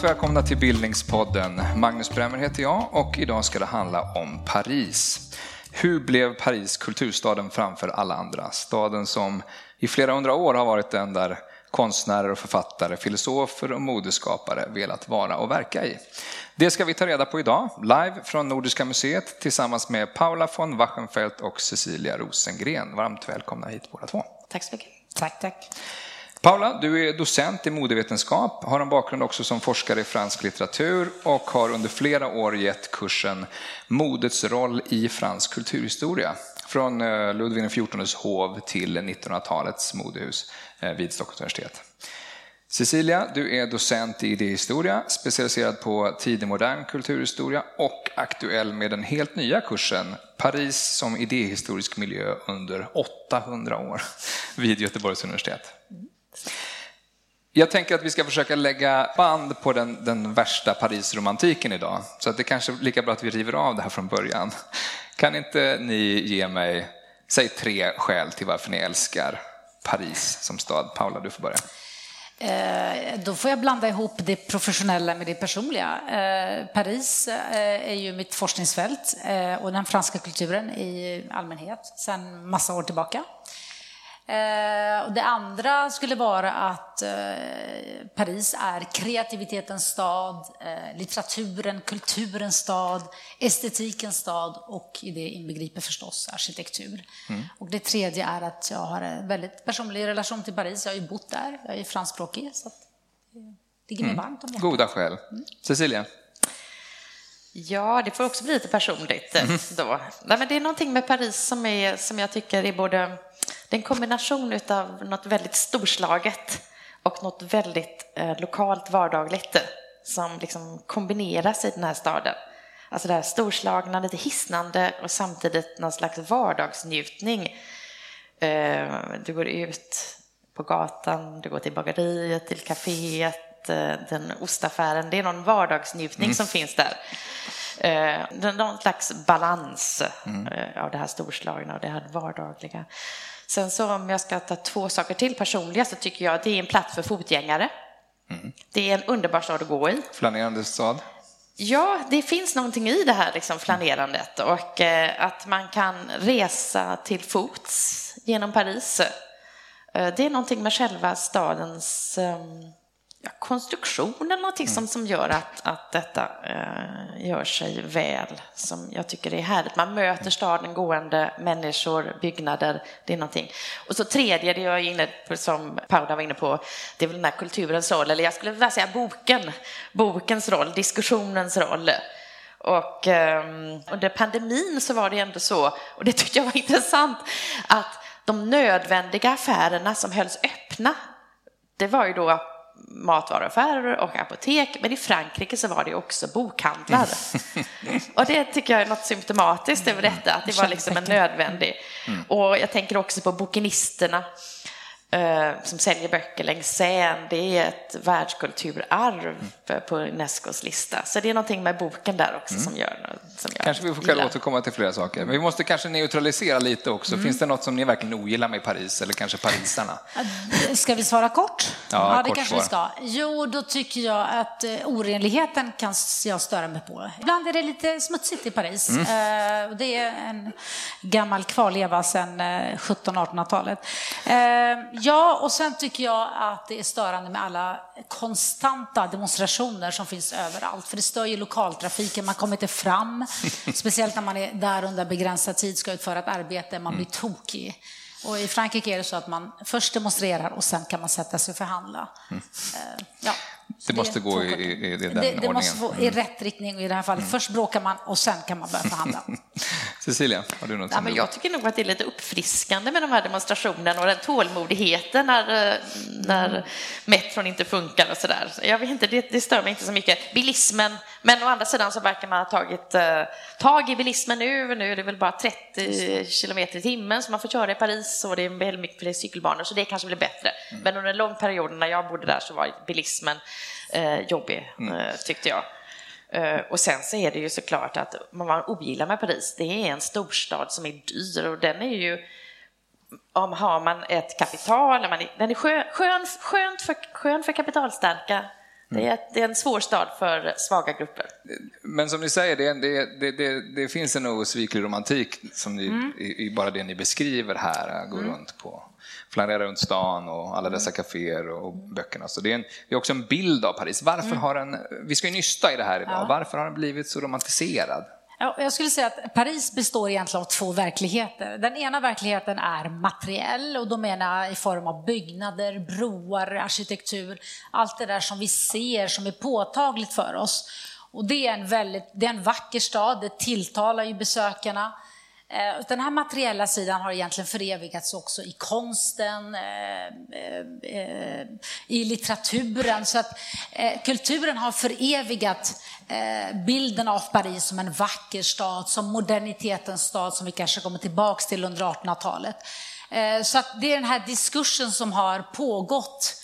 Varmt välkomna till Bildningspodden. Magnus Bremmer heter jag och idag ska det handla om Paris. Hur blev Paris kulturstaden framför alla andra? Staden som i flera hundra år har varit den där konstnärer och författare, filosofer och modeskapare velat vara och verka i. Det ska vi ta reda på idag, live från Nordiska museet tillsammans med Paula von Wachenfeldt och Cecilia Rosengren. Varmt välkomna hit båda två. Tack så mycket. Tack, tack. Paula, du är docent i modevetenskap, har en bakgrund också som forskare i fransk litteratur och har under flera år gett kursen Modets roll i fransk kulturhistoria från eh, Ludvig XIVs hov till 1900-talets modehus eh, vid Stockholms universitet. Cecilia, du är docent i idéhistoria, specialiserad på tidig modern kulturhistoria och aktuell med den helt nya kursen Paris som idéhistorisk miljö under 800 år vid Göteborgs universitet. Jag tänker att vi ska försöka lägga band på den, den värsta Parisromantiken idag. Så att det kanske är lika bra att vi river av det här från början. Kan inte ni ge mig, säg tre skäl till varför ni älskar Paris som stad? Paula, du får börja. Eh, då får jag blanda ihop det professionella med det personliga. Eh, Paris eh, är ju mitt forskningsfält eh, och den franska kulturen i allmänhet sedan massa år tillbaka. Eh, och det andra skulle vara att eh, Paris är kreativitetens stad, eh, litteraturen, kulturens stad, estetikens stad och i det inbegriper förstås arkitektur. Mm. Och det tredje är att jag har en väldigt personlig relation till Paris. Jag har ju bott där, jag är franskspråkig så det ligger mig mm. varmt om hjärtat. Goda skäl. Mm. Cecilia? Ja, det får också bli lite personligt mm. då. Nej, men det är någonting med Paris som, är, som jag tycker är både det är en kombination av något väldigt storslaget och något väldigt eh, lokalt vardagligt som liksom kombineras i den här staden. Alltså det här storslagna, lite hisnande och samtidigt någon slags vardagsnjutning. Eh, du går ut på gatan, du går till bageriet, till kaféet, eh, den ostaffären. Det är någon vardagsnjutning mm. som finns där. Eh, någon slags balans mm. Eh, av det här storslagna och det här vardagliga. Sen så om jag ska ta två saker till personliga så tycker jag att det är en plats för fotgängare. Mm. Det är en underbar stad att gå i. Flanerande stad? Ja, det finns någonting i det här liksom flanerandet och eh, att man kan resa till fots genom Paris. Eh, det är någonting med själva stadens um, ja, konstruktion eller någonting mm. som, som gör att, att detta eh, gör sig väl, som jag tycker är härligt. Man möter staden gående, människor, byggnader, det är någonting. Och så tredje, det jag är inne på, som Paula var inne på, det är väl den här kulturens roll, eller jag skulle vilja säga boken, bokens roll, diskussionens roll. Och eh, under pandemin så var det ändå så, och det tyckte jag var intressant, att de nödvändiga affärerna som hölls öppna, det var ju då matvaruaffärer och apotek, men i Frankrike så var det också bokhandlar. Mm. och det tycker jag är något symptomatiskt över detta, att det var liksom en nödvändig. Mm. Och jag tänker också på bokinisterna som säljer böcker längs Seine. Det är ett världskulturarv mm. på Unescos lista. Så det är någonting med boken där också mm. som gör som jag Kanske vi får själva återkomma till flera saker. Men vi måste kanske neutralisera lite också. Mm. Finns det något som ni verkligen ogillar med Paris eller kanske parisarna? Ska vi svara kort? Ja, ja det kanske vi ska. Jo, då tycker jag att eh, orenligheten kan jag störa mig på. Ibland är det lite smutsigt i Paris. Mm. Eh, det är en gammal kvarleva sedan 1700-1800-talet. Ja, och sen tycker jag att det är störande med alla konstanta demonstrationer som finns överallt. För det stör ju lokaltrafiken, man kommer inte fram. Speciellt när man är där under begränsad tid, ska utföra ett arbete, man blir tokig. Och i Frankrike är det så att man först demonstrerar och sen kan man sätta sig och förhandla. Mm. Eh, ja. Det måste gå i, i, i den det, det måste gå i mm. rätt riktning och i det här fallet. Mm. Först bråkar man och sen kan man börja förhandla. Cecilia, har du något? Ja, men jag tycker nog att det är lite uppfriskande med de här demonstrationerna och den tålmodigheten när, när metron inte funkar och sådär. Jag vet inte, det, det, stör mig inte så mycket. Bilismen, men å andra sidan så verkar man ha tagit uh, tag i bilismen nu. Nu är det väl bara 30 kilometer i timmen som man får köra i Paris och det är väldigt mycket fler cykelbanor så det kanske blir bättre. Mm. Men under en lång period när jag bodde där så var bilismen eh, jobbig, mm. eh, tyckte jag. Eh, och sen så är det ju såklart att man ogillar med Paris, det är en storstad som är dyr och den är ju om har man ett kapital, man är, den är skön, skön, skönt för, skön för kapitalstarka Det är, det är en svår stad för svaga grupper. Men som ni säger, det, det, det, det finns en osviklig romantik som ni, mm. i, i, bara det ni beskriver här, går mm. runt på flanera runt stan och alla dessa kaféer och böckerna. Så det är, en, det är också en bild av Paris. Varför mm. har den, vi ska ju nysta i det här idag, ja. varför har den blivit så romantiserad? Ja, jag skulle säga att Paris består egentligen av två verkligheter. Den ena verkligheten är materiell och då menar jag i form av byggnader, broar, arkitektur, allt det där som vi ser som är påtagligt för oss. Och det är en väldigt, det är en vacker stad, det tilltalar ju besökarna. Eh, den här materiella sidan har egentligen förevigats också i konsten, eh, eh, i litteraturen. Så att kulturen har förevigat bilden av Paris som en vacker stad, som modernitetens stad som vi kanske kommer tillbaks till under 1800-talet. Så att det är den här diskursen som har pågått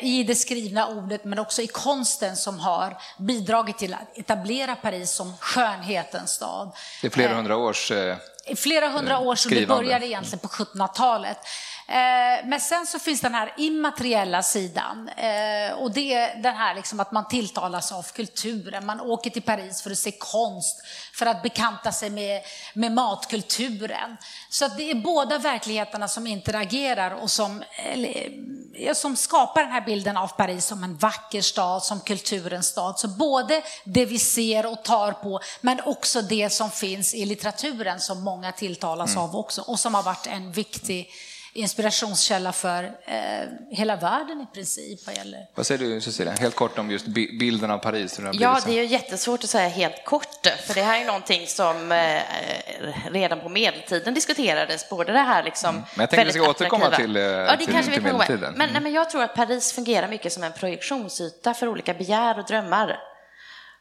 i det skrivna ordet men också i konsten som har bidragit till att etablera Paris som skönhetens stad. Det är flera hundra års flera hundra år sedan, det började egentligen på 1700-talet. Eh, men sen så finns den här immateriella sidan eh, och det är den här liksom att man tilltalas av kulturen. Man åker till Paris för att se konst, för att bekanta sig med, med matkulturen. Så det är båda verkligheterna som interagerar och som, eller, som skapar den här bilden av Paris som en vacker stad, som kulturens stad. Så både det vi ser och tar på, men också det som finns i litteraturen som många tilltalas mm. av också och som har varit en viktig inspirationskälla för eh, hela världen i princip. Vad, gäller. vad säger du Cecilia, helt kort om just bilden av Paris? ja, det är ju jättesvårt att säga helt kort, för det här är någonting som eh, redan på medeltiden diskuterades, både det här liksom mm. Men jag tänkte att vi ska återkomma till, eh, ja, det till, kanske till medeltiden. Men, mm. nej, men jag tror att Paris fungerar mycket som en projektionsyta för olika begär och drömmar.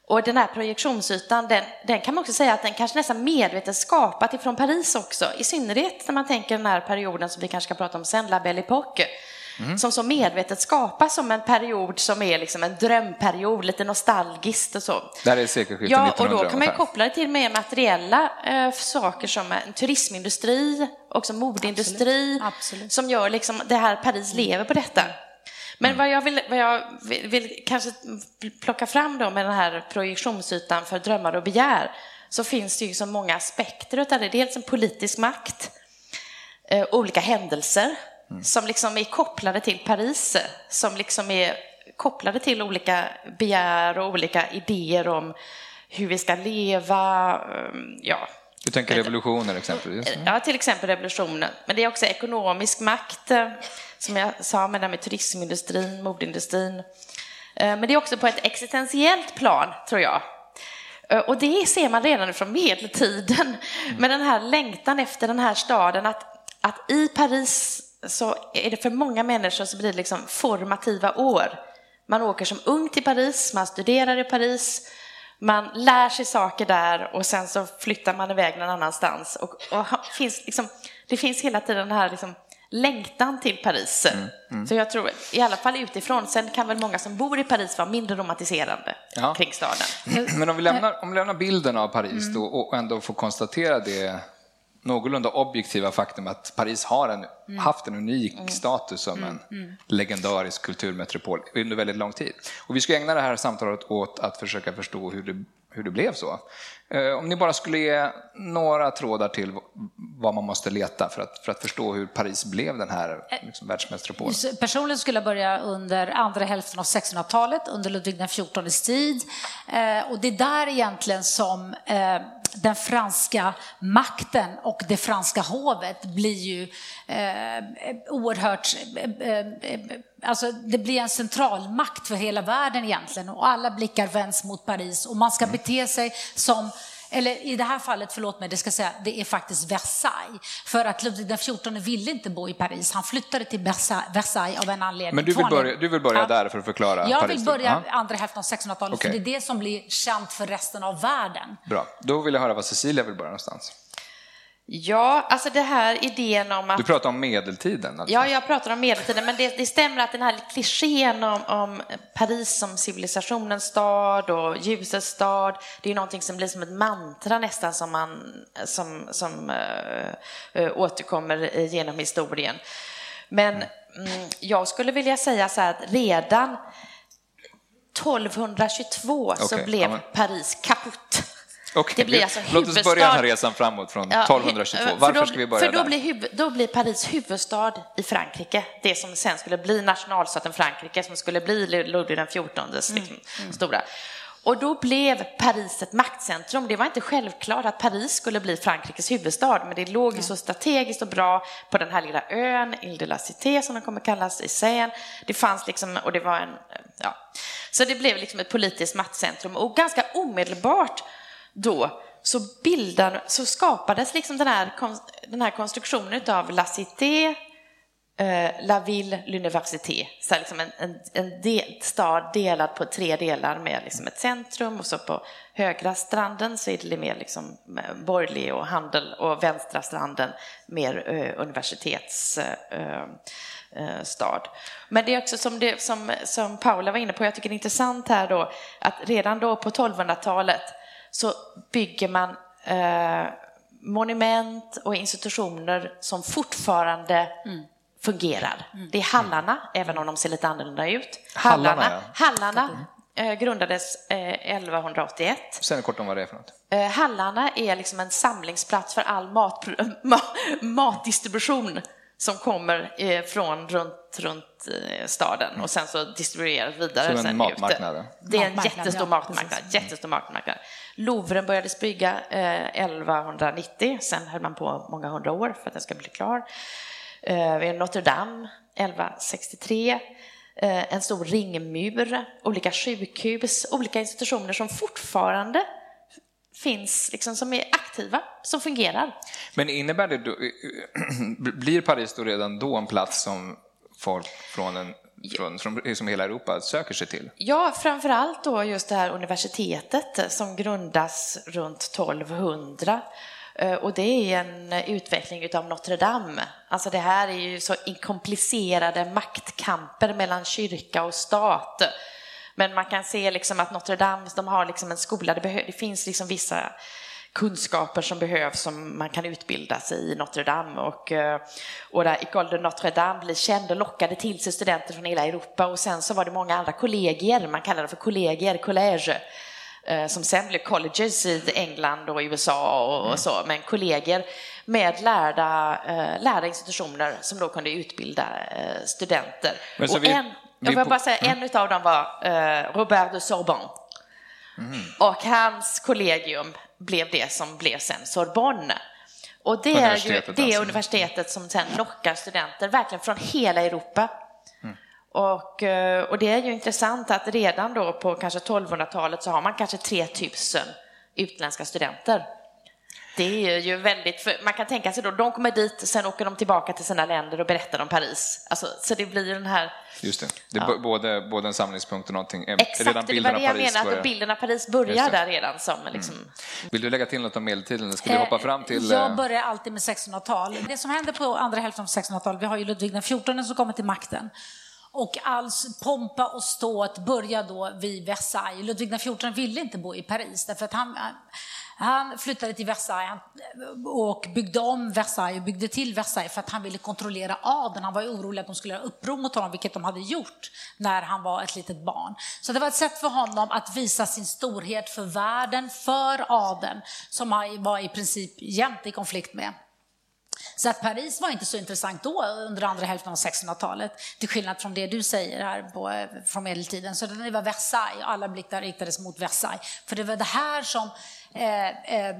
Och den här projektionsytan, den, den, kan man också säga att den kanske nästan medvetet skapat ifrån Paris också, i synnerhet när man tänker den här perioden som vi kanske ska prata om sen, La Belle Époque, mm. som så medvetet skapas som en period som är liksom en drömperiod, lite nostalgiskt och så. Där är sekelskiftet Ja, och då kan man ju koppla det till mer materiella eh, saker som en turismindustri, också modeindustri, Absolut. Absolut. som gör liksom det här Paris lever på detta. Men vad jag vill, vad jag vill, vill kanske plocka fram då med den här projektionsytan för drömmar och begär, så finns det ju så många aspekter av det. Dels en politisk makt, eh, olika händelser mm. som liksom är kopplade till Paris, som liksom är kopplade till olika begär och olika idéer om hur vi ska leva. Eh, ja. Du tänker revolutioner exempelvis? Ja, till exempel revolutionen. Men det är också ekonomisk makt som jag sa med, det med turismindustrin, modindustrin. Eh, men det är också på ett existentiellt plan, tror jag. Eh, och det ser man redan från medeltiden, med den här längtan efter den här staden, att, att i Paris så är det för många människor så blir det liksom formativa år. Man åker som ung till Paris, man studerar i Paris, man lär sig saker där och sen så flyttar man iväg någon annanstans. Och, och finns liksom, det finns hela tiden den här liksom längtan till Paris. Mm, mm. Så jag tror, i alla fall utifrån, sen kan väl många som bor i Paris vara mindre romantiserande ja. kring staden. Men om vi lämnar, om vi lämnar bilden av Paris mm. då, och ändå får konstatera det någorlunda objektiva faktum att Paris har en, mm. haft en unik mm. status som en mm. legendarisk kulturmetropol under väldigt lång tid. Och vi ska ägna det här samtalet åt att försöka förstå hur det hur det blev så. Eh, om ni bara skulle ge några trådar till vad man måste leta för att, för att förstå hur Paris blev den här liksom, världsmetropolen. Personligen skulle jag börja under andra hälften av 1600-talet, under Ludvig XIVs tid. Eh, och det är där egentligen som eh, den franska makten och det franska hovet blir ju eh, oerhört... Eh, eh, alltså det blir en centralmakt för hela världen egentligen och alla blickar vänds mot Paris och man ska bete sig som eller i det här fallet, förlåt mig, det ska säga, det är faktiskt Versailles. För att Ludvig XIV ville inte bo i Paris, han flyttade till Versailles av en anledning. Men du vill börja, du vill börja där för att förklara Jag Paris? vill börja andra hälften av 1600-talet, okay. för det är det som blir känt för resten av världen. Bra, då vill jag höra vad Cecilia vill börja någonstans. Ja, alltså det här idén om att... Du pratar om medeltiden? Alltså. Ja, jag pratar om medeltiden, men det, det stämmer att den här klichén om, om, Paris som civilisationens stad och ljusets stad, det är någonting som blir som ett mantra nästan som, man, som, som äh, återkommer genom historien. Men mm, jag skulle vilja säga så här att redan 1222 så Okej, blev ja, men- Paris kaputt. Okej, Det blir alltså Låt oss börja den här resan framåt från Ja, 1222. för Varför då, ska vi börja För då där? blir, huvud, då blir Paris huvudstad i Frankrike, det som sen skulle bli nationalstaten Frankrike, som skulle bli Ludvig den XIVs liksom, stora. Och då blev Paris ett maktcentrum. Det var inte självklart att Paris skulle bli Frankrikes huvudstad, men det låg ju så strategiskt och bra på den här lilla ön, Ile de la Cité som den kommer kallas, i Seine. Det fanns liksom, och det var en, ja. Så det blev liksom ett politiskt maktcentrum och ganska omedelbart då så, bildar, så skapades liksom den här, den här konstruktionen av La Cité, eh, La Ville, l'Université. Så liksom en, en, en del, stad delad på tre delar med liksom ett centrum och så på högra stranden så är det mer liksom eh, borgerlig och handel och vänstra stranden mer eh, universitetsstad. Eh, eh. Men det är också som, det, som, som Paula var inne på, jag tycker det är intressant här då att redan då på 1200-talet så bygger man eh, monument och institutioner som fortfarande fungerar. Det är hallarna, även om de ser lite annorlunda ut. Hallarna, Hallarna, hallarna eh, grundades eh, 1181. Säg kort om vad det är för något. Eh, Hallarna är liksom en samlingsplats för all mat, ma- matdistribution som kommer eh, från runt, runt eh, staden och sen så distribueras vidare. Som en sen matmarknad. Det är en Matmarknad, jättestor ja, matmarknad. Jättestor matmarknad. Louvren börjades bygga eh, 1190, sen höll man på många hundra år för att den ska bli klar. Eh, vi har Notre Dame 1163, eh, en stor ringmur, olika sjukhus, olika institutioner som fortfarande finns, liksom, som är aktiva, som fungerar. Men innebär det då, blir Paris då redan då en plats som folk från, en, från, från som hela Europa söker sig till? Ja, framför allt då just det här universitetet som grundas runt 1200. Eh, Och det är en utveckling av Notre Dame. Alltså det här är ju så komplicerade maktkamper mellan kyrka och stat. Men man kan se liksom att Notre Dame, de har liksom en skola, det, behö- det finns liksom vissa kunskaper som behövs som man kan utbilda sig i Notre Dame. Och, eh, och där École de Notre Dame blir känd och lockade till sig studenter från hela Europa. Och sen så var det många andra kollegier, man kallar det för kollegier, college, eh, som sen blev colleges i England och USA och, och så, men kollegier med lärda, eh, lärda institutioner som då kunde utbilda studenter. Men så och vi- en, jag vill på- bara säga, en utav dem var eh, Robert de Sorbonne. Och hans kollegium blev det som blev sen Sorbonne. Och det är ju det alltså. universitetet som sen lockar studenter verkligen från hela Europa. Och, eh, och det är ju intressant att redan då på kanske 1200-talet så har man kanske 3000 utländska studenter. Det är ju väldigt, för man kan tänka sig då, de kommer dit, sen åker de tillbaka till sina länder och berättar om Paris. Alltså, så det blir den här Just det. det är b- både, både en samlingspunkt och någonting. eh, Exakt, redan det var det jag börjar- att bilden av Paris börjar. Mm. där redan som liksom... Vill du lägga till något om medeltiden? Ska vi hoppa fram till... Jag eh, börjar alltid med 1600-tal. Det som hände på andra hälften av 1600-talet, vi har ju Ludvig XIV som kommer till makten. Och all pompa och ståt börjar då vid Versailles. Ludvig XIV ville inte bo i Paris därför att han, han flyttade till Versailles och byggde om Versailles och byggde till Versailles för att han ville kontrollera adeln. Han var ju orolig att de skulle göra uppror mot honom, vilket de hade gjort när han var ett litet barn. Så det var ett sätt för honom att visa sin storhet för världen, för adeln, som han var i princip jämt i konflikt med. Så att Paris var inte så intressant då under andra hälften av 1600-talet, till skillnad från det du säger här på, från medeltiden. Så det var Versailles, alla blickar riktades mot Versailles. För det var det här som eh, eh,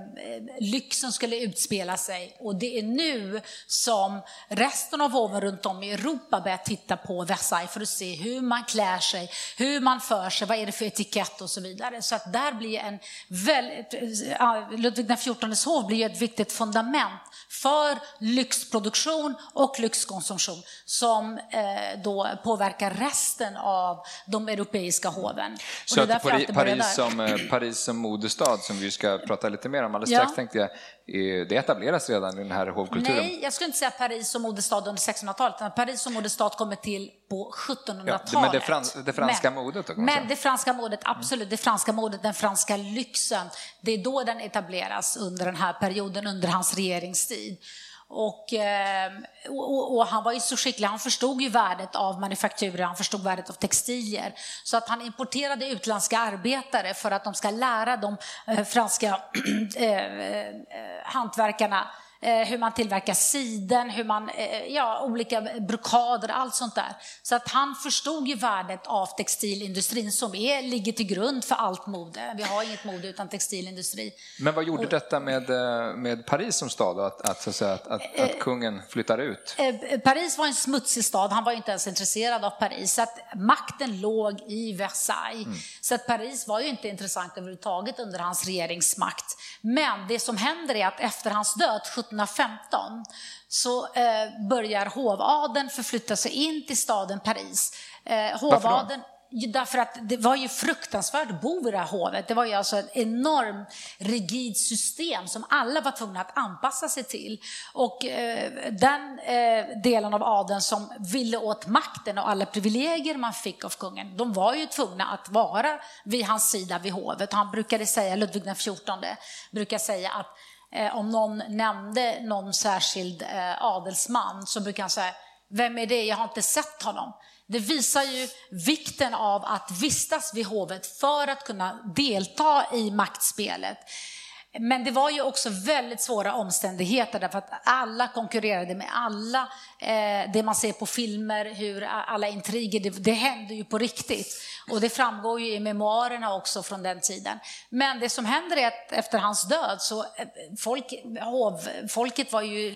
lyxen skulle utspela sig. Och det är nu som resten av hoven runt om i Europa börjar titta på Versailles för att se hur man klär sig, hur man för sig, vad är det för etikett och så vidare. Så att där blir en väldigt, ja, Ludvig XIVs hov blir ett viktigt fundament för lyxproduktion och lyxkonsumtion som eh, då påverkar resten av de europeiska hoven. Och Så det är att Paris, börjar Paris, som, eh, Paris som modestad, som vi ska prata lite mer om alldeles Ja. strax, tänkte jag, eh, det etableras redan i den här hovkulturen. Nej, jag skulle inte säga Paris som modestad under 1600-talet, utan Paris som modestad kommer till på 1700-talet. Ja, men det frans- det franska modet då, Men säga. det franska modet, absolut, det franska modet, den franska lyxen, det är då den etableras under den här perioden, under hans regeringstid. Ehm, och, och, och, han var ju så skicklig, han förstod ju värdet av manufakturer, han förstod värdet av textilier. Så att han importerade utländska arbetare för att de ska lära de eh, franska eh, eh, hantverkarna Eh, hur man tillverkar siden, hur man, eh, ja, olika brokader, allt sånt där. Så att han förstod ju värdet av textilindustrin som är, ligger till grund för allt mode. Vi har inget mode utan textilindustri. Men vad gjorde Och, detta med, eh, med Paris som stad, att, att, så att, att, att, att kungen flyttar ut? Paris var en smutsig stad, han var inte ens intresserad av Paris. Så att makten låg i Versailles. Mm. Så att Paris var ju inte intressant överhuvudtaget under hans regeringsmakt. Men det som händer är att efter hans död, 1715 så eh, börjar hovadeln förflytta sig in till staden Paris. Eh, hovadeln, Därför att det var ju fruktansvärt att bo i det här hovet. Det var ju alltså ett enormt rigid system som alla var tvungna att anpassa sig till. Och eh, den eh, delen av adeln som ville åt makten och alla privilegier man fick av kungen, de var ju tvungna att vara vid hans sida vid hovet. Han brukade säga, Ludvig XIV brukar säga att Eh, om någon nämnde någon särskild eh, adelsman så brukar han säga, vem är det? Jag har inte sett honom. Det visar ju vikten av att vistas vid hovet för att kunna delta i maktspelet. Men det var ju också väldigt svåra omständigheter därför att alla konkurrerade med alla. Eh, det man ser på filmer, hur alla intriger, det, det hände ju på riktigt. Och det framgår ju i memoarerna också från den tiden. Men det som händer är att efter hans död så eh, folk, hov, folket var ju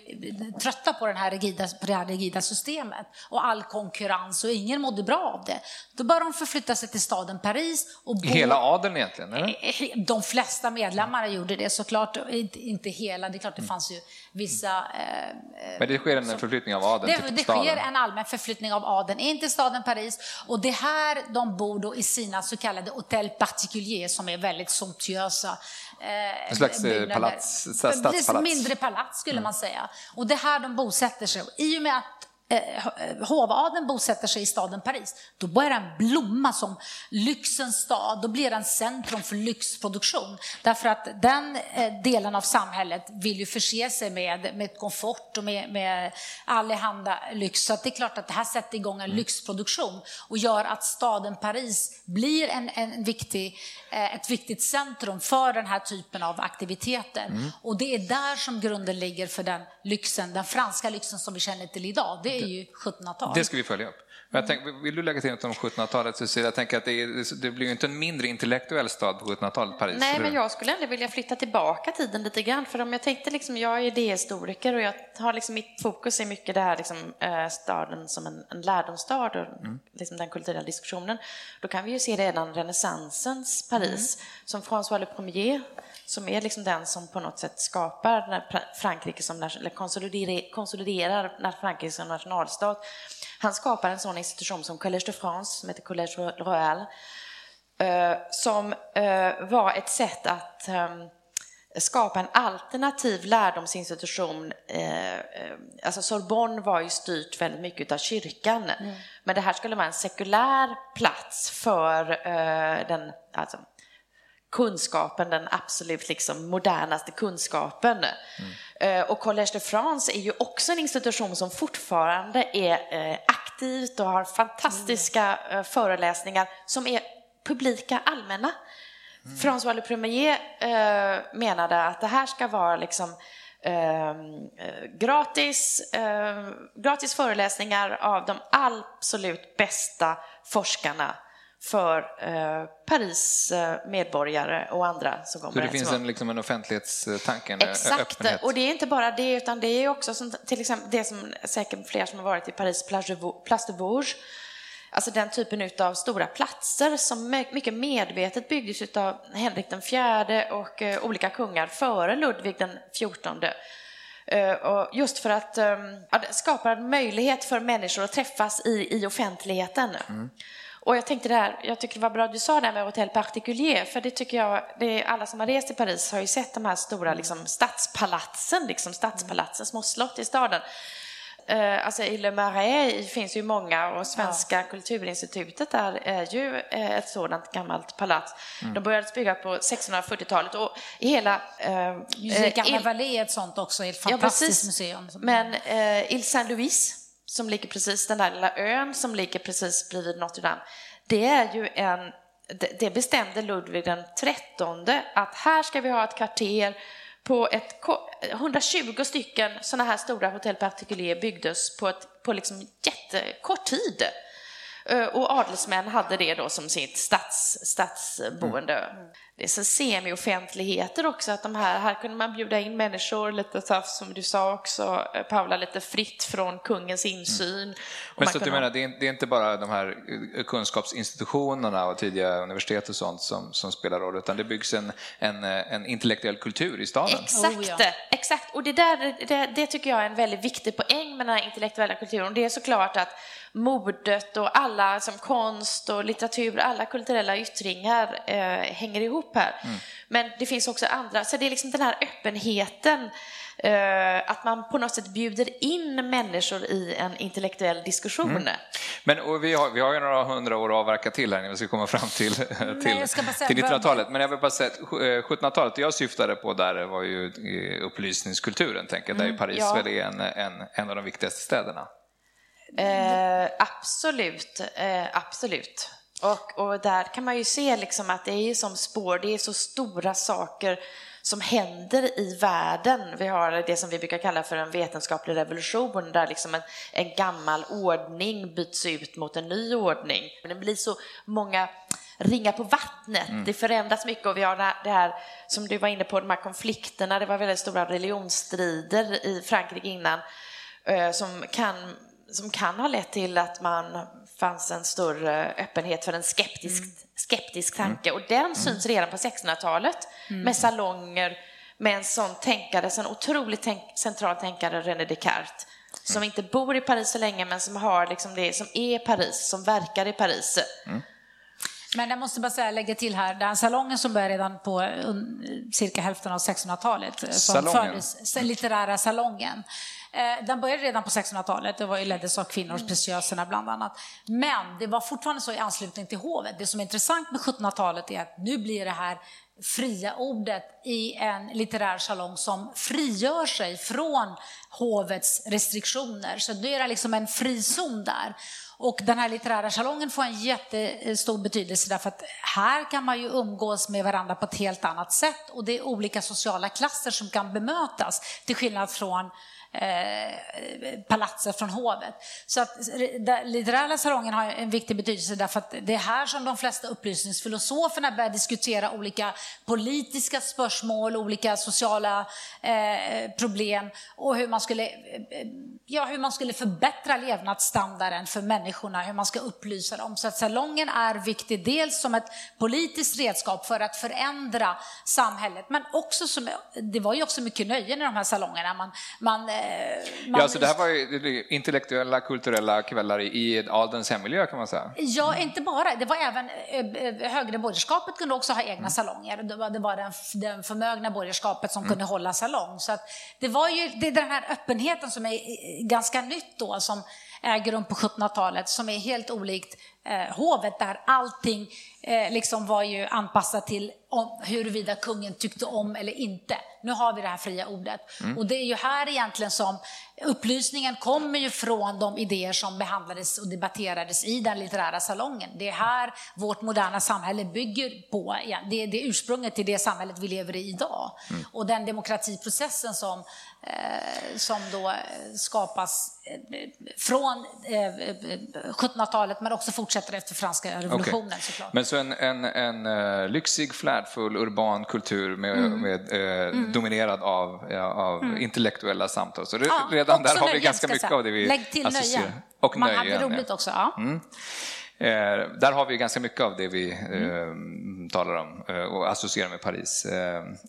trötta på, den här rigida, på det här rigida systemet och all konkurrens och ingen mådde bra av det. Då började de förflytta sig till staden Paris. Och bo... Hela adeln egentligen? Eller? Eh, de flesta medlemmar gjorde det såklart, inte, inte hela, det är klart det fanns ju vissa... Eh, Men det sker en så, förflyttning av adeln det, till staden? Det sker en allmän förflyttning av adeln in till staden Paris och det är här de bor då i sina så kallade hotell particulier som är väldigt somptuösa. Eh, en slags eh, palats, stadspalats? Mindre palats skulle mm. man säga. Och det är här de bosätter sig. I och med att eh, hovadeln bosätter sig i staden Paris, då börjar den blomma som lyxens stad. Då blir den centrum för lyxproduktion. Därför att den eh, delen av samhället vill ju förse sig med, med komfort och med, med allehanda lyx. Så det är klart att det här sätter igång en mm. lyxproduktion och gör att staden Paris blir en, en viktig, eh, ett viktigt centrum för den här typen av aktiviteter. Mm. Och det är där som grunden ligger för den lyxen, den franska lyxen som vi känner till idag. Det är ju 1700-tal. Det ska vi följa upp. Jag tänk, vill du lägga till något om 1700-talet Cecilia? Jag tänker att det, är, det blir ju inte en mindre intellektuell stad på 1700-talet, Paris. Nej, men jag skulle ändå vilja flytta tillbaka tiden lite grann. För om jag tänkte liksom, jag är idéhistoriker och jag har liksom, mitt fokus är mycket det här liksom, äh, staden som en, en lärdomsstad och mm. liksom, den kulturella diskussionen. Då kan vi ju se redan renässansens Paris, mm. som François le Premier som är liksom den som på något sätt skapar Frankrike som, eller konsoliderar Frankrike som nationalstat. Han skapar en sån institution som Collège de France, som heter Collège Royal, eh, som eh, var ett sätt att ehm, skapa en alternativ lärdomsinstitution. Eh, alltså Sorbonne var ju styrt väldigt mycket av kyrkan, mm. men det här skulle vara en sekulär plats för den alltså, kunskapen, den absolut liksom modernaste kunskapen. Mm. Och Collège de France är ju också en institution som fortfarande är eh, aktivt och har fantastiska mm. föreläsningar som är publika, allmänna. Mm. François Le Premier menade att det här ska vara liksom eh, gratis, eh, gratis föreläsningar av de absolut bästa forskarna för eh, Paris eh, medborgare och andra som kommer. Så det finns en, liksom en offentlighetstanke, en Exakt, öppenhet. och det är inte bara det, utan det är också som, till exempel det som säkert fler som har varit i Paris, Place de Bourges, Alltså den typen av stora platser som mycket medvetet byggdes av Henrik den fjärde och eh, olika kungar före Ludvig den fjortonde. Och just för att um, skapa en möjlighet för människor att träffas i, i offentligheten. Mm. Och jag tänkte där, jag tycker det var bra att du sa det med hotell particulier, för det tycker jag, det är, alla som har rest i Paris har ju sett de här stora liksom, stadspalatsen, liksom, stadspalatsen, små slott i staden. eh, alltså i Le Marais finns ju många och Svenska ja. kulturinstitutet där är ju eh, ett sådant gammalt palats. Mm. De började bygga på 1640-talet och i hela... Eh, Gamla Vallée är ett sånt också, ett fantastiskt ja, museum. Men eh, Ile Saint-Louis, som ligger precis, den där lilla ön som ligger precis bredvid Notre Dame, det är ju en det bestämde Ludvig den trettonde att här ska vi ha ett kvarter på ett 120 stycken sådana här stora hotell particulier byggdes på, ett, på liksom jättekort tid. Eh, och adelsmän hade det då som sitt stats, stadsboende. Mm. mm. Det är så semi-offentligheter också, att de här, här kunde man bjuda in människor lite så som du sa också, eh, Paula, lite fritt från kungens insyn. Mm. Men så kunde... du menar, det är, det är, inte bara de här eh, kunskapsinstitutionerna och tidiga universitet och sånt som, som spelar roll, utan det byggs en, en, en intellektuell kultur i staden? Exakt, oh, ja. exakt. och det, där, det, det tycker jag är en väldigt viktig poäng med den här intellektuella kulturen. Det är såklart att modet och alla som konst och litteratur, alla kulturella yttringar eh, hänger ihop här. Mm. Men det finns också andra, så det är liksom den här öppenheten eh, att man på något sätt bjuder in människor i en intellektuell diskussion. Mm. Men vi, har, vi har ju några hundra år att avverka till här innan vi ska komma fram till, till, till 1900-talet. Men jag vill bara säga att 1700-talet jag syftade på där var ju upplysningskulturen, tänker jag, där mm, Paris ja. väl är en, en, en av de viktigaste städerna. Eh, absolut, eh, absolut. Och, och där kan man ju se liksom att det är som spår, det är så stora saker som händer i världen. Vi har det som vi brukar kalla för en vetenskaplig revolution där liksom en, en gammal ordning byts ut mot en ny ordning. Det blir så många ringar på vattnet, mm. det förändras mycket och vi har det här som du var inne på, de här konflikterna, det var väldigt stora religionsstrider i Frankrike innan eh, som kan som kan ha lett till att man fanns en större öppenhet för en skeptisk, mm. skeptisk tanke. Och den mm. syns redan på 1600-talet mm. med salonger, med en sån tänkare, en otroligt tänk, central tänkare, René Descartes, som inte bor i Paris så länge men som har liksom det som är Paris, som verkar i Paris. Men jag måste bara säga, lägga till här, den salongen som började redan på cirka hälften av 1600-talet, som fördes, litterära salongen, Eh, den började redan på 1600-talet, det var ju leddes av kvinnor, speciöserna bland annat. Men det var fortfarande så i anslutning till hovet. Det som är intressant med 1700-talet är att nu blir det här fria ordet i en litterär salong som frigör sig från hovets restriktioner. Så nu är det liksom en frizon där. Och den här litterära salongen får en jättestor betydelse därför att här kan man ju umgås med varandra på ett helt annat sätt och det är olika sociala klasser som kan bemötas till skillnad från eh, palatset från hovet. Så att litterära salongen har en viktig betydelse därför att det är här som de flesta upplysningsfilosoferna börjar diskutera olika politiska spörsmål, olika sociala eh, problem och hur man, skulle, eh, ja, hur man skulle förbättra levnadsstandarden för människorna, hur man ska upplysa dem. Så att salongen är viktig, dels som ett politiskt redskap för att förändra samhället, men också som, det var ju också mycket nöjen i de här salongerna. Man, man eh, man... Ja, så det här var ju intellektuella, kulturella kvällar i adelns hemmiljö kan man säga. Ja, inte bara. Det var även eh, eh, högre borgerskapet kunde också ha egna mm. salonger. Det var, det var den, den förmögna borgerskapet som mm. kunde hålla salong. Så det var ju det är den här öppenheten som är ganska nytt då, som äger rum på 1700-talet, som är helt olikt eh, hovet där allting eh, liksom var ju anpassat till om, huruvida kungen tyckte om eller inte. Nu har vi det här fria ordet. Mm. Och det är ju här egentligen som upplysningen kommer ju från de idéer som behandlades och debatterades i den litterära salongen. Det är här vårt moderna samhälle bygger på. Det är, det ursprunget till det samhället vi lever i idag. Mm. Och den demokratiprocessen som Eh, som då eh, skapas från 1700-talet men också fortsätter efter franska revolutionen okay. såklart. Men så en, en, en lyxig, flärdfull, urban kultur med, mm. med eh, mm. dominerad av, ja, av mm. intellektuella samtal. Så ja, redan där har vi ganska mycket av det vi Lägg till nöjen. Och Man nöjen, hade roligt också. Ja. Mm. Eh, där har vi ganska mycket av det vi eh, talar om eh, och associerar med Paris.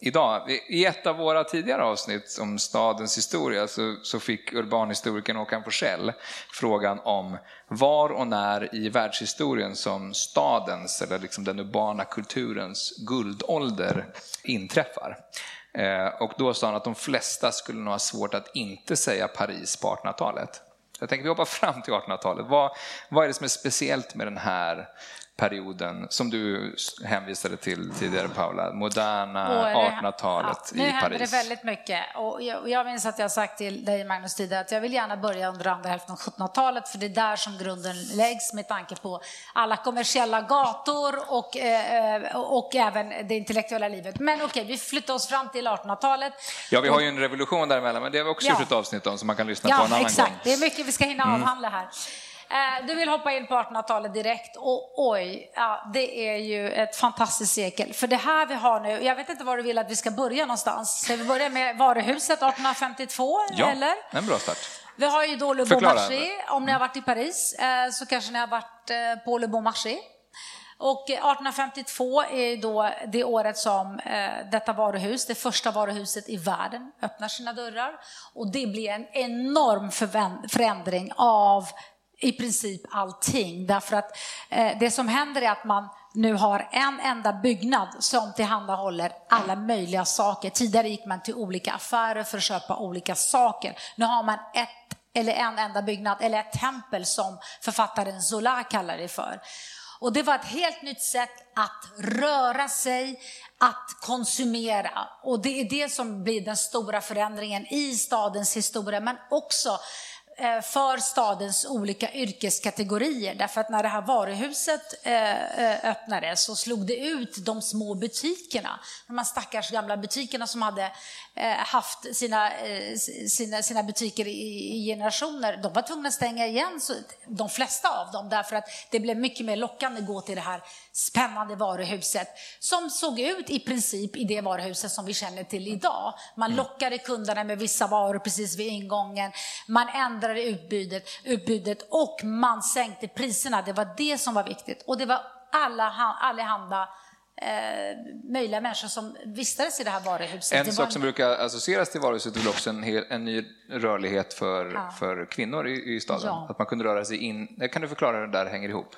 Idag, i ett av våra tidigare avsnitt om stadens historia så, så fick urbanhistorikern Håkan Forsell frågan om var och när i världshistorien som stadens, eller liksom den urbana kulturens guldålder inträffar. Och då sa han att de flesta skulle nog ha svårt att inte säga Paris på 1800-talet. Jag tänker vi hoppar fram till 1800-talet. Vad, vad är det som är speciellt med den här perioden som du hänvisade till tidigare Paula, moderna 1800-talet ja, i Paris. Nu händer det väldigt mycket och jag, jag minns att jag sagt till dig Magnus tidigare att jag vill gärna börja under andra hälften av 1700-talet för det är där som grunden läggs med tanke på alla kommersiella gator och, eh, och även det intellektuella livet. Men okej, vi flyttar oss fram till 1800-talet. Ja, vi har ju en revolution däremellan men det har vi också ja. gjort ett avsnitt om som man kan lyssna ja, på en annan exakt. gång. Det är mycket vi ska hinna mm. avhandla här. Eh, du vill hoppa in på 1800-talet direkt och oj, ja, det är ju ett fantastiskt sekel. För det här vi har nu, jag vet inte var du vill att vi ska börja någonstans. Ska vi börja med varuhuset 1852? Ja, eller? en bra start. Vi har ju då Le Bon Marché, om ni har varit i Paris eh, så kanske ni har varit eh, på Le Bon Marché. Och 1852 är då det året som detta varuhus, det första varuhuset i världen, öppnar sina dörrar. Och det blir en enorm förändring av i princip allting. Därför att eh, det som händer är att man nu har en enda byggnad som tillhandahåller alla möjliga saker. Tidigare gick man till olika affärer för att köpa olika saker. Nu har man ett eller en enda byggnad, eller ett tempel som författaren Zola kallar det för. Och det var ett helt nytt sätt att röra sig, att konsumera. Och det är det som blir den stora förändringen i stadens historia, men också för stadens olika yrkeskategorier. Därför att när det här varuhuset eh, eh, öppnades så slog det ut de små butikerna. De här stackars gamla butikerna som hade haft sina, sina, sina butiker i generationer, de var tvungna att stänga igen, de flesta av dem, därför att det blev mycket mer lockande att gå till det här spännande varuhuset som såg ut i princip i det varuhuset som vi känner till idag. Man mm. lockade kunderna med vissa varor precis vid ingången, man ändrade utbudet, utbudet och man sänkte priserna. Det var det som var viktigt och det var alla, allehanda eh, möjliga människor som vistades i det här varuhuset. En sak en... som brukar associeras till varuhuset är väl också en, hel, en ny rörlighet för, ja. för kvinnor i, i staden. Ja. Att man kunde röra sig in. Kan du förklara hur det där hänger ihop?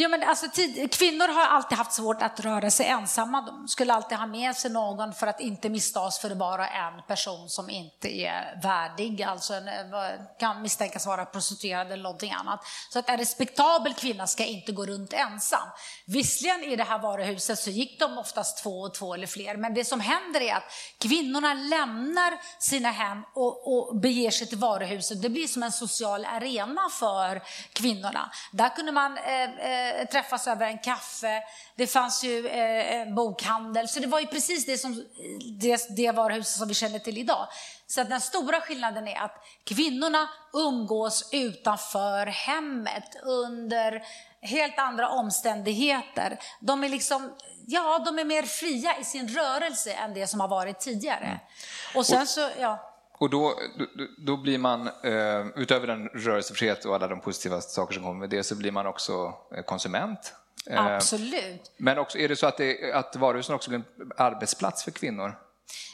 Jo, men alltså, tid, kvinnor har alltid haft svårt att röra sig ensamma. De skulle alltid ha med sig någon för att inte misstas för att vara en person som inte är värdig, alltså en, eh, kan misstänkas vara prostituerad eller någonting annat. Så att en respektabel kvinna ska inte gå runt ensam. Visserligen i det här varuhuset så gick de oftast två och två eller fler, men det som händer är att kvinnorna lämnar sina hem och, och beger sig till varuhuset. Det blir som en social arena för kvinnorna. Där kunde man eh, Eh, träffas över en kaffe. Det fanns ju eh, en bokhandel. Så det var ju precis det, som, det, det varuhuset som vi känner till idag. Så den stora skillnaden är att kvinnorna umgås utanför hemmet under helt andra omständigheter. De är liksom ja, de är mer fria i sin rörelse än det som har varit tidigare. Mm. Och sen så, ja. Och då, då, då blir man, eh, utöver den rörelsefrihet och alla de positiva saker som kommer med det, så blir man också eh, konsument. Eh, Absolut. Men också, är det så att, det, att varuhusen också blir en arbetsplats för kvinnor?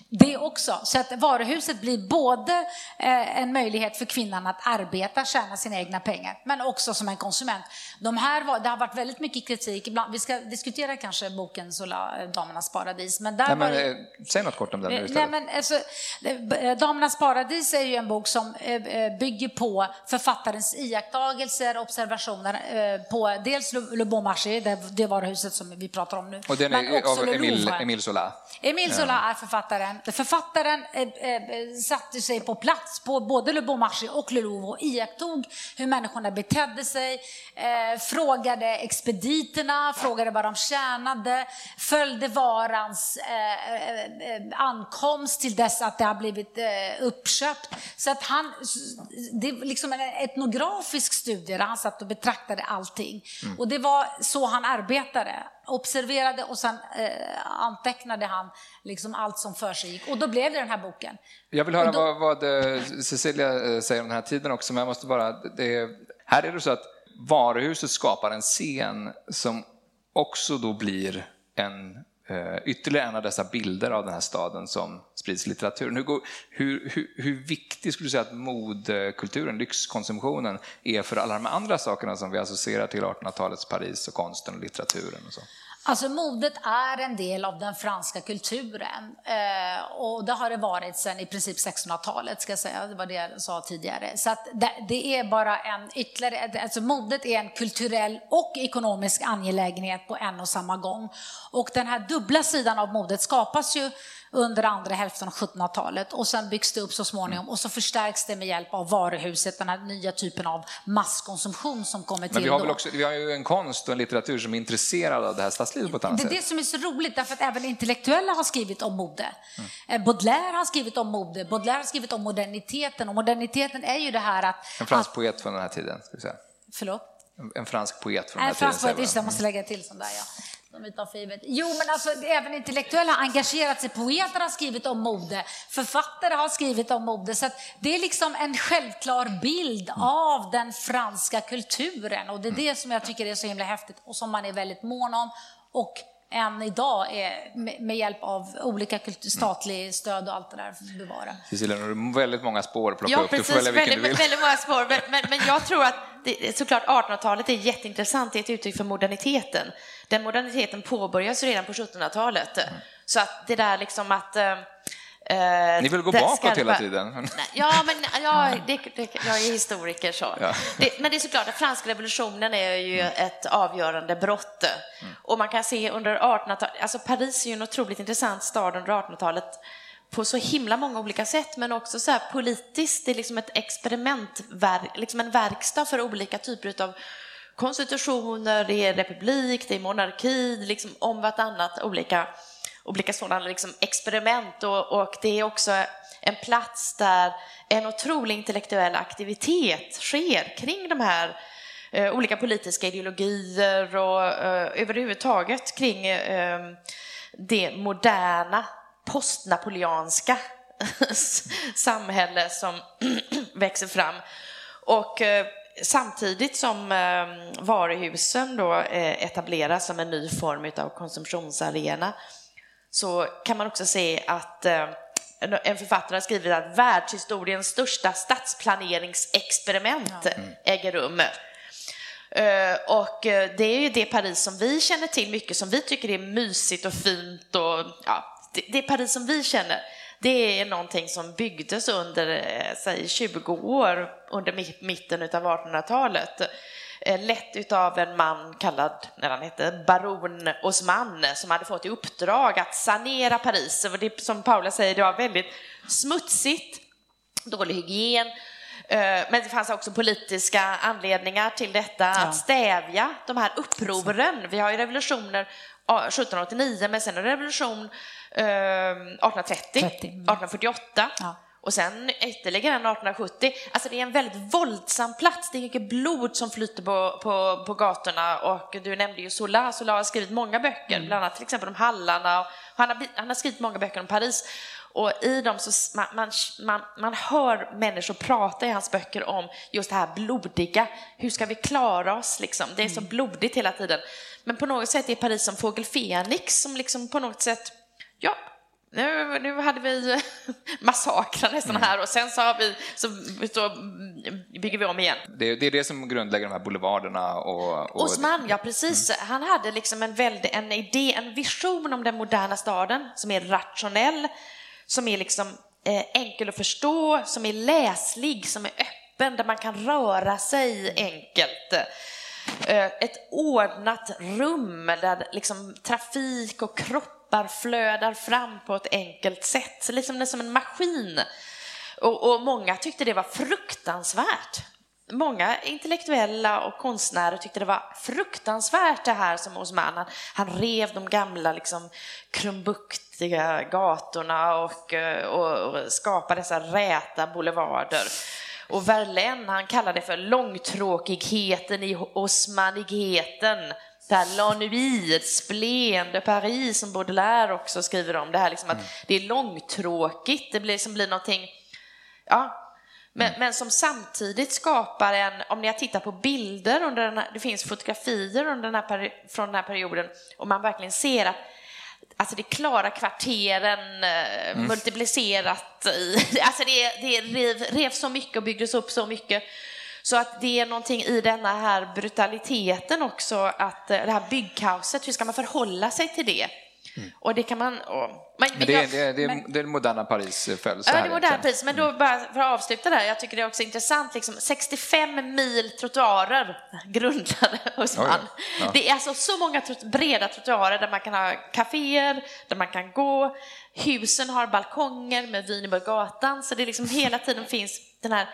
Det också. Så att varuhuset blir både eh, en möjlighet för kvinnan att arbeta, tjäna sina egna pengar, men också som en konsument. De här det har varit väldigt mycket kritik, ibland, vi ska diskutera kanske boken Sola, eh, Damernas paradis. Men där nej, men, det, eh, säg något kort om den nu Nej, men, alltså, Damernas paradis är ju en bok som bygger på författarens iakttagelser, observationer på dels Le Bon Marché, det, varuhuset som vi pratar om nu. Och den är av Emile, Emile Zola? Emile Zola är författaren Författaren eh, eh, satte sig på plats på både Le Bon Marché och Le Louvre och iakttog hur människorna betedde sig, eh, frågade expediterna, frågade vad de tjänade, följde varans ankomst till dess att det har blivit uppköpt. Så att han, det är liksom en etnografisk studie där han satt och betraktade allting. Mm. Och det var så han arbetade observerade och sen eh, antecknade han liksom allt som för sig gick. Och då blev det den här boken. Jag vill höra då... vad, vad, eh, Cecilia eh, säger om den här tiden också, men jag måste bara... Det, här är det så att varuhuset skapar en scen som också då blir en Uh, ytterligare en av dessa bilder av den här staden som sprids. Hur, hur, hur, hur viktig skulle du säga att modekulturen, lyxkonsumtionen, är för alla de andra sakerna som vi associerar till 1800-talets Paris och konsten och litteraturen? Och så? Alltså modet är en del av den franska kulturen eh, och det har det varit sedan i princip 1600-talet ska jag säga, det var det jag sa tidigare. Så att det, det, är bara en ytterligare, alltså modet är en kulturell och ekonomisk angelägenhet på en och samma gång. Och den här dubbla sidan av modet skapas ju under andra hälften av 1700-talet och sen byggs det upp så småningom och så förstärks det med hjälp av varuhuset, den här nya typen av masskonsumtion som kommer till. Men vi har, väl också, vi har ju en konst och en litteratur som är intresserad av det här stadslivet på ett annat Det är sätt. det som är så roligt, därför att även intellektuella har skrivit om mode. Mm. Baudelaire har skrivit om mode, Baudelaire har skrivit om moderniteten och moderniteten är ju det här att... En fransk att, poet från den här tiden, ska vi säga. Förlåt? En, en fransk poet från den här tiden. fransk poet, just det, jag måste lägga till sån där ja. De tar för givet. Jo, men alltså även intellektuella har engagerat sig. Poeter har skrivit om mode, författare har skrivit om mode. Så det är liksom en självklar bild Mm. av den franska kulturen och det är det som jag tycker är så himla häftigt och som man är väldigt mån om. Och än idag är med, hjälp av olika statlig stöd och allt det där för att bevara. Cecilia, nu har du väldigt många spår att plocka Ja, upp. Du får precis. välja vilken Väldigt, du vill. väldigt många spår. Men, men, men jag tror att det, såklart 1800-talet är jätteintressant. Det är ett uttryck för moderniteten. Den moderniteten påbörjas redan på 1700-talet. Mm. Så att det där liksom att... Eh, Ni vill gå bakåt hela tiden. Ja, men ja, det, det, jag är historiker så. Ja. Det, men det är såklart att franska revolutionen är ju ett avgörande brott. Och man kan se under 1800-talet, alltså Paris är ju en otroligt intressant stad under 1800-talet på så himla många olika sätt, men också så här politiskt. Det är liksom ett experimentverk, liksom en verkstad för olika typer av konstitutioner, det är republik, det är monarki, liksom om vartannat olika, olika sådana liksom experiment och, och det är också en plats där en otrolig intellektuell aktivitet sker kring de här eh, olika politiska ideologier och eh, överhuvudtaget kring eh, det moderna postnapoleanska samhälle som växer fram. Och eh, samtidigt som ehm, varuhusen då eh, etableras som en ny form av konsumtionsarena så kan man också se att eh, en- författare har skrivit att världshistoriens största stadsplaneringsexperiment äger rum. Eh, Och eh, det är ju det Paris som vi känner till mycket, som vi tycker är mysigt och fint och ja, det, Paris som vi känner. Det är någonting som byggdes under, säg 20 år, under mi- mitten av 1800-talet. Eh, Lett utav en man kallad, när han hette Baron Osman, som hade fått i uppdrag att sanera Paris. Och det, som Paula säger, det var väldigt smutsigt, dålig hygien, Eh, Men det fanns också politiska anledningar till detta, att stävja de här upproren. Vi har ju revolutioner ja, 1789, men sen en revolution eh, 1830, 30, mm. 1848. Ja. Och sen ytterligare en 1870. Alltså det är en väldigt våldsam plats. Det är mycket blod som flyter på, på, på gatorna. Och du nämnde ju Zola. Zola har skrivit många böcker, Mm. bland annat till exempel om Hallarna. Och han, har, han har skrivit många böcker om Paris. Och i dem så man, man, man, man hör människor prata i hans böcker om just det här blodiga. Hur ska vi klara oss liksom? Det är så blodigt hela tiden. Men på något sätt är Paris som fågel Fenix som liksom på något sätt, ja, nu, nu hade vi massakrar nästan här och sen så, har vi, så, så bygger vi om igen. Det, det är det som grundlägger de här boulevarderna och... och Osman, ja precis. Han hade liksom en, väldig, en idé, en vision om den moderna staden som är rationell, som är liksom eh, enkel att förstå, som är läslig, som är öppen, där man kan röra sig enkelt. Eh, ett ordnat rum där liksom trafik och droppar flödar fram på ett enkelt sätt, så liksom det är som en maskin. Och, och många tyckte det var fruktansvärt. Många intellektuella och konstnärer tyckte det var fruktansvärt det här som Osman, han, han rev de gamla liksom krumbuktiga gatorna och, eh, och, och skapade dessa räta boulevarder. Och Verlaine, han kallade det för långtråkigheten i osmanigheten. Det här l'ennui, ett splen de Paris som Baudelaire också skriver om. Det här liksom att det är långtråkigt, det blir, liksom blir någonting, ja, men, men som samtidigt skapar en, om ni har tittat på bilder under den här, det finns fotografier under den här från den här perioden och man verkligen ser att Alltså det klara kvarteren, eh, multiplicerat i, alltså det, det rev, rev så mycket och byggdes upp så mycket Så att det är någonting i denna här brutaliteten också, att det här byggkaoset, hur ska man förhålla sig till det? Mm. Och det kan man... Och, men, men det, jag, det, det, men, det är moderna Paris eh, följs Ja, det är moderna Paris. Men då mm. bara för att avsluta där, jag tycker det är också intressant, liksom, 65 mil trottoarer grundade hos man. Ja. Det är alltså så många breda trottoarer där man kan ha kaféer, där man kan gå. Husen har balkonger med vyn över gatan, så det liksom hela tiden finns den här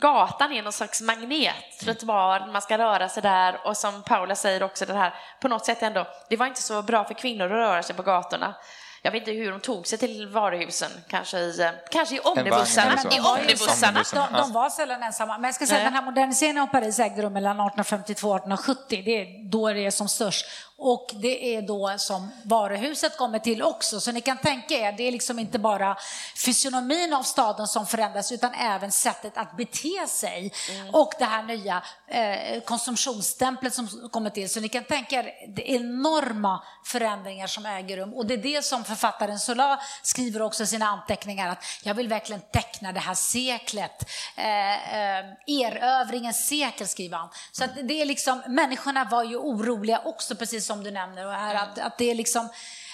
Gatan är någon slags magnet, trottoar, man ska röra sig där och som Paula säger också det här, på något sätt ändå, det var inte så bra för kvinnor att röra sig på gatorna. Jag vet inte hur de tog sig till varuhusen, kanske i, kanske i omnibussarna. I omnibussarna. De, de, var sällan ensamma. Men jag ska säga att den här moderniseringen av Paris ägde rum mellan 1852 och 1870. Det är då det är som störst. Och det är då som varuhuset kommer till också. Så ni kan tänka er, det är liksom inte bara fysionomin av staden som förändras utan även sättet att bete sig. Mm. Och det här nya eh, konsumtionsstämplet som kommer till. Så ni kan tänka er det enorma förändringar som äger rum. Och det är det som författaren Sola skriver också i sina anteckningar att jag vill verkligen teckna det här seklet. Eh, eh, erövringens sekel skriver han. Så att det är liksom, människorna var ju oroliga också precis som du nämner. Och här, att, att det är liksom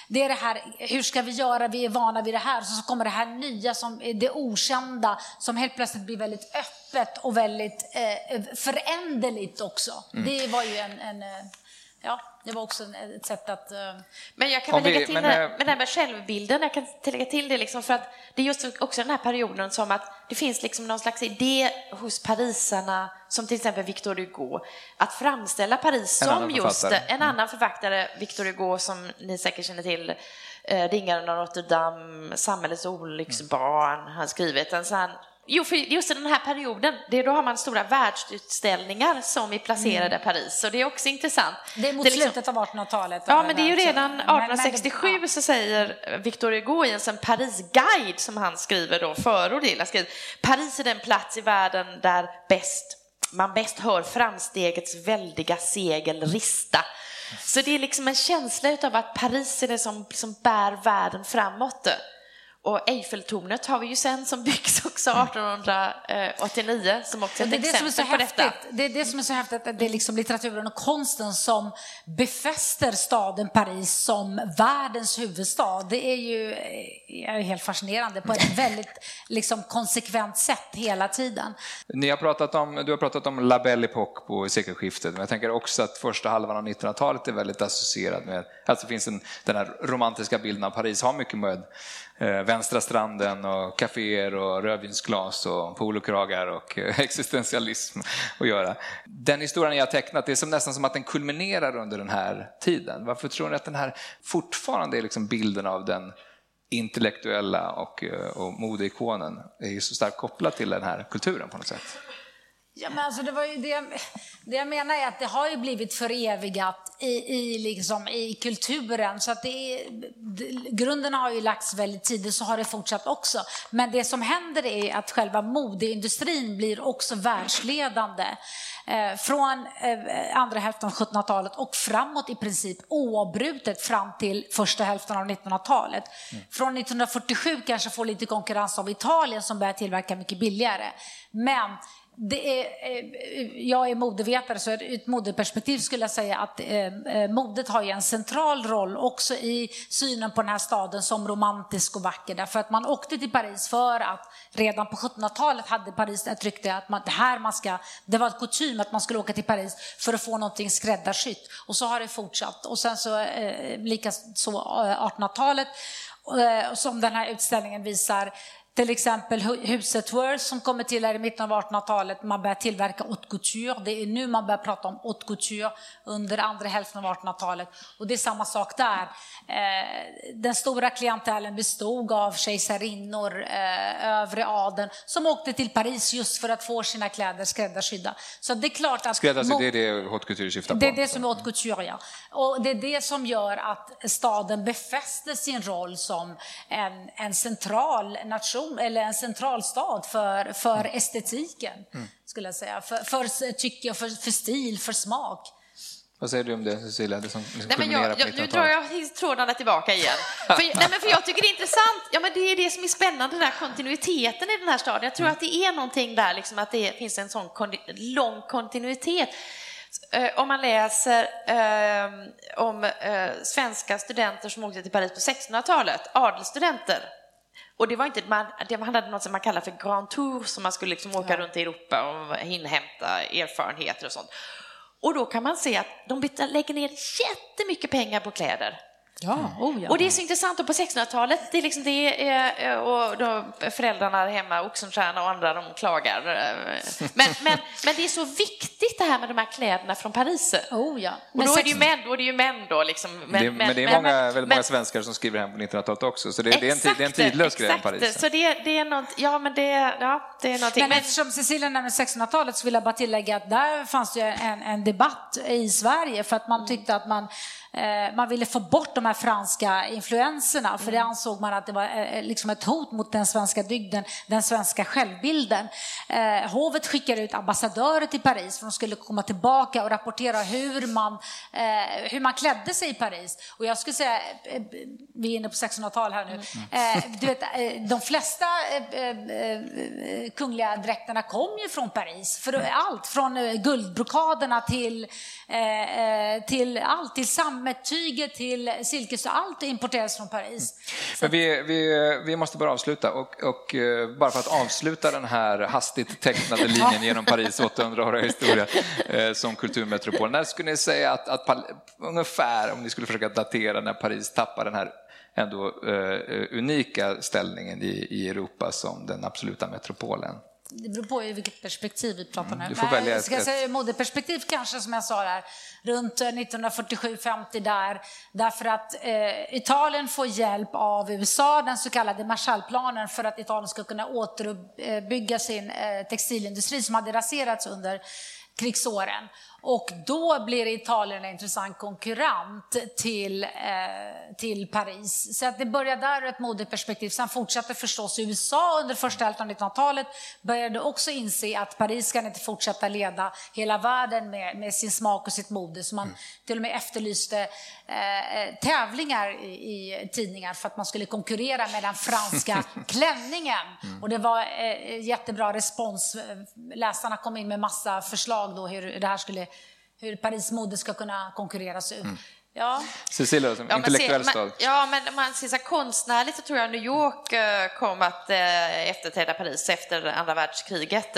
det är det här, hur ska vi göra, vi är vana vid det här, så kommer det här nya, som, det okända, som helt plötsligt blir väldigt öppet och väldigt eh, föränderligt också. Mm. Det var ju en, en eh, ja, det var också ett sätt att... Uh... Men jag kan väl lägga till men, det, med det här med självbilden, jag kan lägga till det liksom för att det är just också den här perioden som att det finns liksom någon slags idé hos parisarna, som till exempel Victor Hugo, att framställa Paris en som just en mm. annan författare, Victor Hugo som ni säkert känner till, eh, Ringaren av Notre Dame, Samhällets olycksbarn, mm. han skrivit en sån Jo, för just i den här perioden, det är, då har man stora världsutställningar som är placerade i mm. Paris, så det är också intressant. Det är mot det är liksom, slutet av 1800-talet. Ja, men det är ju redan 1867 men, men, så säger Victor Hugo i en Paris-guide som han skriver då, förord till, skriver, Paris är den plats i världen där bäst, man bäst hör framstegets väldiga segel rista. Så det är liksom en känsla av att Paris är det som, som bär världen framåt. Och Eiffeltornet har vi ju sen som byggs också 1889 som också är ett exempel det på häftigt. detta. Det är det som är så häftigt, att det är liksom litteraturen och konsten som befäster staden Paris som världens huvudstad. Det är ju är helt fascinerande på ett väldigt liksom, konsekvent sätt hela tiden. Ni har pratat om, du har pratat om La Belle Époque på sekelskiftet, men jag tänker också att första halvan av 1900-talet är väldigt associerad med, alltså finns en, den här romantiska bilden av Paris har mycket med Eh, vänstra stranden och kaféer och rödvinsglas och polokragar och existentialism att göra. Den historien jag har tecknat, det är som, nästan som att den kulminerar under den här tiden. Varför tror ni att den här fortfarande är liksom bilden av den intellektuella och, eh, och modeikonen är så starkt kopplad till den här kulturen på något sätt? Ja, men alltså det, var ju det, det jag menar är att det har ju blivit förevigat i, i, liksom, i kulturen. Så att det är, grunden har ju lagts väldigt tidigt, så har det fortsatt också. Men det som händer är att själva modeindustrin blir också världsledande. Eh, från eh, andra hälften av 1700-talet och framåt i princip oavbrutet fram till första hälften av 1900-talet. Mm. Från 1947 kanske får lite konkurrens av Italien som börjar tillverka mycket billigare. Men det är, eh, jag är modevetare, så ur ett modeperspektiv skulle jag säga att eh, eh, modet har en central roll också i synen på den här staden som romantisk och vacker. Därför att man åkte till Paris för att redan på 1700-talet hade Paris ett rykte att man, det här man ska, det var ett kutym att man skulle åka till Paris för att få någonting skräddarsytt. Och så har det fortsatt. Och sen så eh, likaså 1800-talet som den här utställningen visar till exempel huset Worth som kommer till här i mitten av 1800-talet. Man börjar tillverka haute couture. Det är nu man börjar prata om haute couture under andra hälften av 1800-talet. Och det är samma sak där. Eh, den stora klientelen bestod av kejsarinnor, eh, övre adeln, som åkte till Paris just för att få sina kläder skräddarsydda. Så det är klart att... Skräddarsydda, det är det haute couture syftar på? Det är det som är haute couture, ja. Och det är det som gör att staden befäster sin roll som en, en central nation nation eller en centralstad för, för mm. estetiken, mm. skulle jag säga. För, för tycke, för, för stil, för smak. Vad säger du om det, Cecilia? Det som liksom nej, men jag, jag, nu drar jag trådarna tillbaka igen. för, nej, men för jag tycker det är intressant. Ja, men det är det som är spännande, den här kontinuiteten i den här staden. Jag tror mm. att det är någonting där, liksom, att det finns en sån kon lång kontinuitet. Eh, om man läser eh, om eh, svenska studenter som åkte till Paris på 1600-talet, adelsstudenter, och det var inte, man, det handlade om något som man kallar för Grand Tour, som man skulle liksom åka ja. runt i Europa och inhämta erfarenheter och sånt. Och då kan man se att de lägger ner jättemycket pengar på kläder. Ja, oh ja. Och det är så intressant, och på 1600-talet, det är liksom det, eh, och då föräldrarna hemma, Oxenstierna och andra, de klagar. Men, men, men det är så viktigt det här med de här kläderna från Paris. Oh ja. Och då är det ju män, då är det ju män då liksom. Men, det, men, det är många, men, väldigt många svenskar som skriver hem på 1900-talet också, så det, exakt, det, är en, det är en tidlös grej om Paris. Så det, det är något, ja men det, ja, det är någonting. Men, men eftersom Cecilia nämner 1600-talet så vill jag bara tillägga att där fanns det en, en debatt i Sverige för att man tyckte att man Eh, man ville få bort de här franska influenserna för det mm. ansåg man att det var eh, liksom ett hot mot den svenska dygden, den svenska självbilden. Eh, hovet skickade ut ambassadörer till Paris för de skulle komma tillbaka och rapportera hur man, hur man klädde sig i Paris. Och jag skulle säga, vi är inne på 1600-tal här nu, mm. du vet, de flesta kungliga dräkterna kom ju från Paris. För allt från guldbrokaderna till, till allt, till sam sammettyget till silkes och allt importeras från Paris. Men vi, vi, vi måste bara avsluta och, och eh, bara för att avsluta den här hastigt tecknade linjen genom Paris 800-åriga historia eh, som kulturmetropol. När skulle ni säga att, att ungefär, om ni skulle försöka datera när Paris tappar den här ändå uh, unika ställningen i, i Europa som den absoluta metropolen? Det beror på vilket perspektiv vi pratar nu. Du får välja ska jag säga modeperspektiv kanske, som jag sa där, runt 1947-50 där, därför att eh, Italien får hjälp av USA, den så kallade Marshallplanen, för att Italien ska kunna återuppbygga sin eh, textilindustri som hade raserats under krigsåren. Och då blir Italien en intressant konkurrent till, eh, till Paris. Så att det börjar där ur ett modeperspektiv. Sen fortsatte förstås USA under första hälften av 1900-talet. Började också inse att Paris kan inte fortsätta leda hela världen med, med sin smak och sitt mode. Så man mm. till och med efterlyste eh, tävlingar i, i, tidningar för att man skulle konkurrera med den franska klänningen. Mm. Och det var eh, jättebra respons. Läsarna kom in med massa förslag då hur det här skulle hur Paris mode ska kunna konkurreras ut. Mm. Ja. Cecilia, som ja, intellektuell stad. Ja, men man ser så konstnärligt så tror jag New York eh, kom att eh, efterträda Paris efter andra världskriget.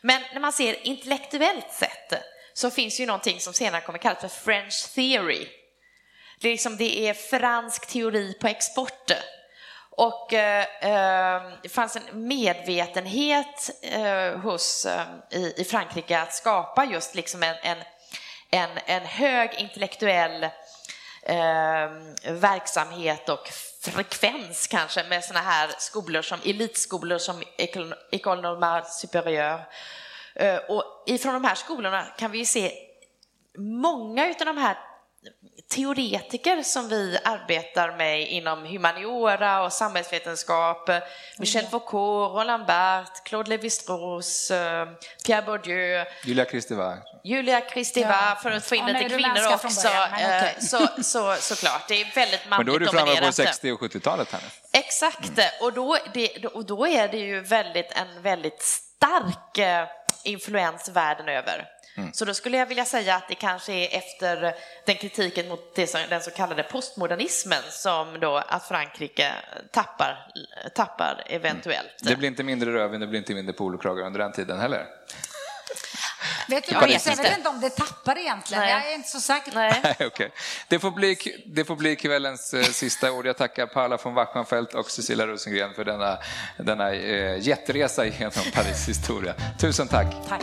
Men när man ser intellektuellt sett så finns ju någonting som senare kommer kallas för French theory. Det är, liksom, det är fransk teori på export. Och eh, eh, det fanns en medvetenhet eh, hos, eh, i, i Frankrike att skapa just liksom en, en en, en hög intellektuell eh, verksamhet och frekvens kanske med sådana här skolor som elitskolor som École Normale Supérieure. Eh, och ifrån de här skolorna kan vi se många av de här teoretiker som vi arbetar med inom humaniora och samhällsvetenskap, Michel mm. Foucault, Roland Barthes, Claude Lévi-Strauss, eh, Pierre Bourdieu, Julia Kristeva. Julia Kristeva, ja. för att få in ja, lite kvinnor också. Början, okay. så, så, såklart, det är väldigt manligt Men då är du framme på 60 och 70-talet här nu. Exakt, mm. och, då, det, och då är det ju väldigt, en väldigt stark eh, influens världen över. Mm. Så då skulle jag vilja säga att det kanske är efter den kritiken mot det som, den så kallade postmodernismen som då att Frankrike tappar, tappar eventuellt. Mm. Det blir inte mindre rödvin, det blir inte mindre polokragar under den tiden heller. Vet du, jag, vet, jag vet inte om det tappar egentligen, Nej. jag är inte så säker. Nej. okay. det, får bli, det får bli kvällens eh, sista ord. Jag tackar Paula von Wachenfeldt och Cecilia Rosengren för denna, denna eh, jätteresa genom Paris historia. Tusen tack. Tack.